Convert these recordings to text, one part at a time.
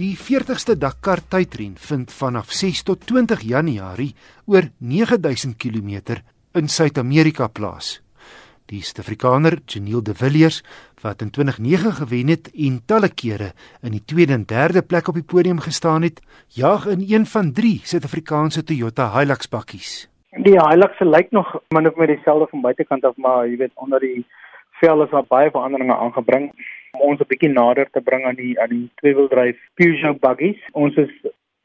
Die 40ste Dakar tydren vind vanaf 6 tot 20 Januarie oor 9000 km in Suid-Amerika plaas. Die Suid-Afrikaner Janiel De Villiers wat in 2009 gewen het en talle kere in die tweede en derde plek op die podium gestaan het, jaag in een van 3 Suid-Afrikaanse Toyota Hilux bakkies. Die Hilux lyk nog min of meer dieselfde van buitekant af, maar jy weet onder die vel is daar baie veranderinge aangebring om ons 'n bietjie nader te bring aan die aan die tweewieldryf Peugeot buggies. Ons is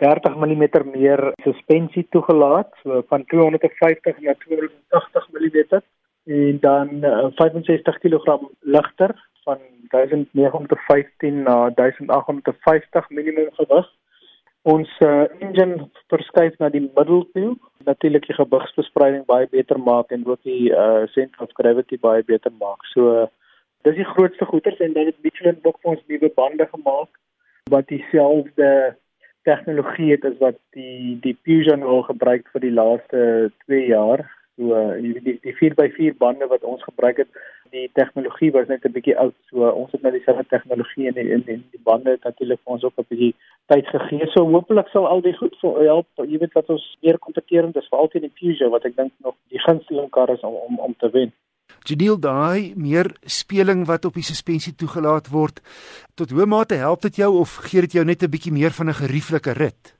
30 mm meer suspensie toegelaat, so van 250 na 280 mm en dan uh, 65 kg ligter van 1915 na 1850 minimum gewig. Ons uh, engine verskuif na die middel toe, natuurlik die gewigsverspreiding baie beter maak en ook die uh, center of gravity baie beter maak. So uh, dis die grootste goeders en dan het Michelin ook vir ons nuwe bande gemaak wat dieselfde tegnologie het as wat die die Peugeot al gebruik vir die laaste 2 jaar. So uh, die die 4x4 bande wat ons gebruik het, die tegnologie was net 'n bietjie oud. So ons het nou dieselfde tegnologie in in in die bande natuurlik vir ons ook 'n bietjie tyd gegee. So hopelik sal al die goed vir help. Jy weet wat ons meer kompeterend is vir altyd die Peugeot wat ek dink nog die gunsteling kar is om om om te wen. Janiel daai meer speling wat op die suspensie toegelaat word tot hoe mate help dit jou of gee dit jou net 'n bietjie meer van 'n gerieflike rit?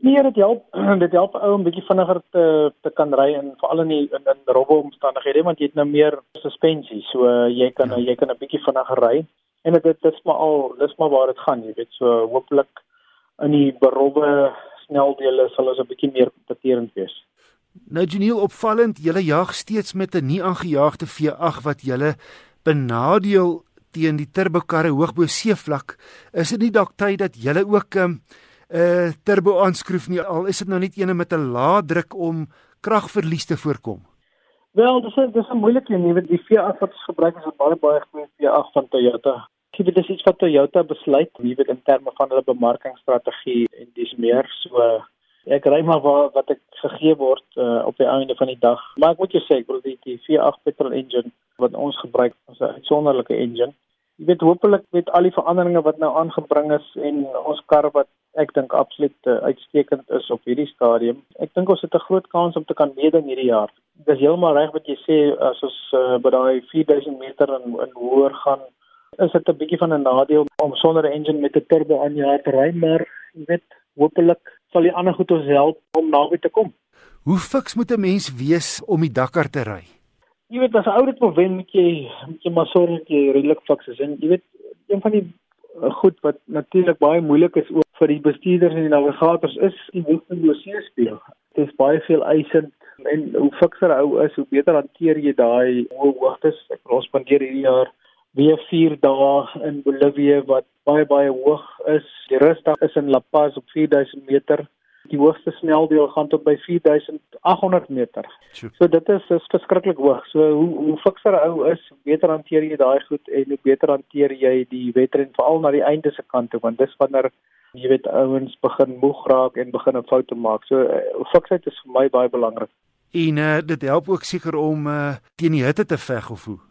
Nee, dit help dit help ou 'n bietjie vinniger te te kan ry en veral in die in, in robbe omstandighede want jy het nou meer suspensie. So uh, jy kan ja. jy kan 'n bietjie vinniger ry en dit dit is maar al dis maar waar dit gaan, jy weet. So hopelik in die berobbe sneldele sal ons 'n bietjie meer kompeterend wees. Nou Janiel opvallend, julle jag steeds met 'n nie aangejaagde V8 wat julle benadeel teen die turbokarre hoog bo seevlak. Is dit nie dalk tyd dat julle ook 'n um, uh, turbo aanskroef nie al is dit nou net eene met 'n lae druk om kragverlies te voorkom? Wel, dis 'n dis 'n moeilike een, jy weet die V8 wat ons gebruik is 'n baie baie goeie V8 van Toyota. Ek weet dis iets wat Toyota besluit, jy weet in terme van hulle bemarkingsstrategie en dis meer so ek ry maar wat wat ek gegee word uh, op die einde van die dag. Maar ek moet jou sê, ek bedoel die, die V8 petrol engine wat ons gebruik, is 'n uitsonderlike engine. Jy weet hopelik met al die veranderinge wat nou aangebring is en ons kar wat ek dink absoluut uh, uitstekend is op hierdie stadium. Ek dink ons het 'n groot kans om te kan meeding hierdie jaar. Dis heeltemal reg wat jy sê as ons uh, by daai 4000 meter en en hoër gaan is dit 'n bietjie van 'n nadeel om sonder 'n engine met 'n turbo aan jou te ry, maar jy weet hopelik sal die ander goed ons help om naby te kom. Hoe fiks moet 'n mens wees om die Dakar te ry? Jy weet as 'n ou dit wil wen, moet jy moet jy maar sorg dat jy redelik fiks is. En jy weet een van die uh, goed wat natuurlik baie moeilik is ook vir die bestuurders en die navigators is die hoogte van die speel. Dit is baie veel eisend en hoe fikser ou is, hoe beter hanteer jy daai hoë hoogtes. Ek ons spandeer hierdie jaar weer 4 dae in Bolivia wat baie baie hoog is. Die rusdag is in La Paz op 4000 meter. Die hoogste sneldeel gaan tot by 4800 meter. So dit is is verskriklik hoog. So hoe hoe fikser ou is, beter hanteer jy daai goed en hoe beter hanteer jy die wedren veral na die einde se kant toe want dis wanneer jy weet ouens begin moeg raak en begin 'n fout te maak. So uh, fiksheid is vir my baie belangrik. En uh, dit help ook seker om uh, teen die hitte te veg of hoe?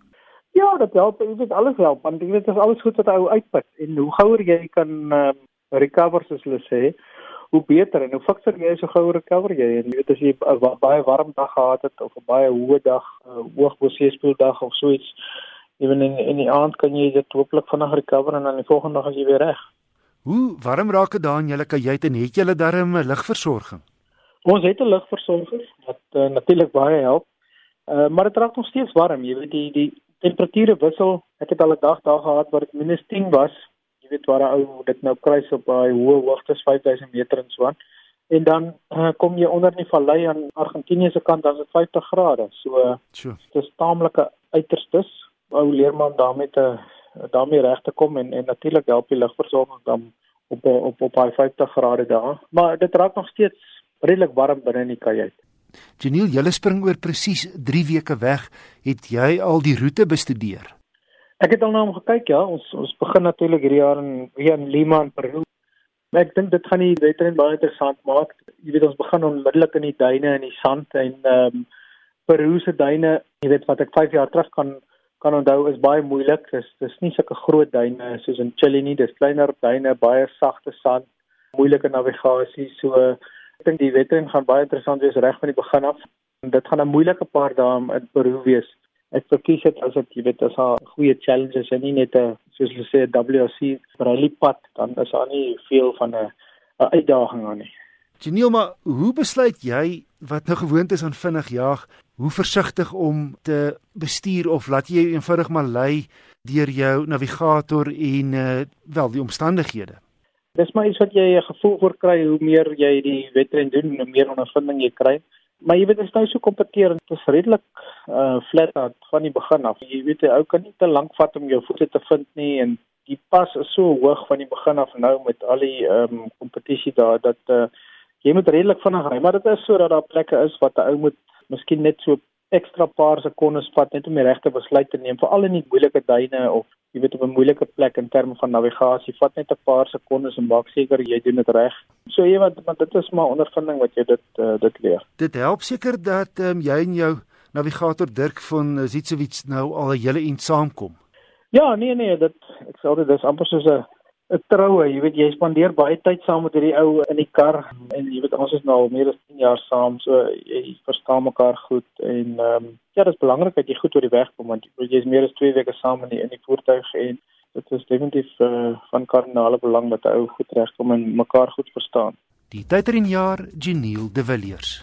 Ja, dit help, jy weet alles help, want jy weet dit is alles goed wat ou uitput en hoe gouer jy kan um, recover soos hulle sê, hoe beter en hoe fikser jy so gouer recover jy en jy weet as jy 'n baie warm dag gehad het of 'n baie hoë dag, 'n hoë boseespoel dag of so iets, ewen in in die aand kan jy dit hopelik vinnig recover en dan die volgende dag is jy weer reg. Hoe warm raak dit daar in julle kajuit en het julle darm 'n ligversorging? Ons het 'n ligversorger wat uh, natuurlik baie help. Uh, maar dit raak nog steeds warm, jy weet die die temperature wissel. Ek het al 'n dag daar gehad waar dit minus 10 was. Jy weet waar 'n ou dit nou kruis op baie hoë hoogtes 5000 meter en so aan. En dan uh, kom jy onder in die vallei aan Argentinië se kant, dan is dit 50 grade. So sure. dit is taamlike uiterstes. Ou leer man daarmee te daarmee reg te kom en en natuurlik help die lugversorging dan op op op daai 50 grade daar. Maar dit raak nog steeds redelik warm binne in die kajuit. Janiel, julle spring oor presies 3 weke weg. Het jy al die roete bestudeer? Ek het al na hom gekyk, ja. Ons ons begin natuurlik hierdie jaar in weer in Lima in Peru. Maar ek dink dit gaan die wedren baie interessant maak. Jy weet ons begin onmiddellik in die duine en die sand en ehm um, Peru se duine, jy weet wat ek 5 jaar terug kan kan onthou is baie moeilik. Dis dis nie sulke groot duine soos in Chili nie. Dis kleiner duine, baie sagte sand, moeilike navigasie. So ek dink die wedren gaan baie interessant wees reg van die begin af. Dit gaan 'n moeilike paar dae in Peru wees. Ek verkies dit as dit jy weet as 'n goeie challenge is en nie net 'n soos hulle sê WRC rally pad dan is daar nie veel van 'n 'n uitdaging aan nie. Geniel, maar hoe besluit jy wat nou gewoond is aan vinnig jag, hoe versigtig om te bestuur of laat jy eenvoudig maar lei deur jou navigator en uh, wel die omstandighede? Dis maar iets wat jy 'n gevoel vir kry hoe meer jy die wedren doen, hoe meer ondervinding jy kry. Maar jy weet dit is nou so kompeterend, dit is redelik uh flat out van die begin af. Jy weet jy ou kan nie te lank vat om jou voete te vind nie en die pas is so hoog van die begin af nou met al die ehm um, kompetisie daar dat uh jy moet redelik vinnig ry, maar dit is sodat daar plekke is wat 'n ou moet miskien net so ekstra paar sekondes vat net om die regte besluit te neem, veral in die moeilike duine of jy weet op 'n moeilike plek in terme van navigasie. Vat net 'n paar sekondes en maak seker jy doen dit reg. So jy wat want dit is maar ondervinding wat jy dit uh, dit leer. Dit help seker dat um, jy en jou navigator Dirk van Zitsewits nou al 'n hele int saamkom. Ja, nee nee, dit ek sê dit is amper soos 'n 'n troue, jy weet jy spandeer baie tyd saam met hierdie ou in die kar en jy weet ons is nou al meer as 10 jaar saam, so jy verstaan mekaar goed en ehm um, ja, dit is belangrik dat jy goed oor die weg kom want jy is meer as 2 weke saam in die in die voertuig en dit is definitief uh, van kardinale belang dat ou goed regkom en mekaar goed verstaan. Die tyderinjaar Geniel de Villiers.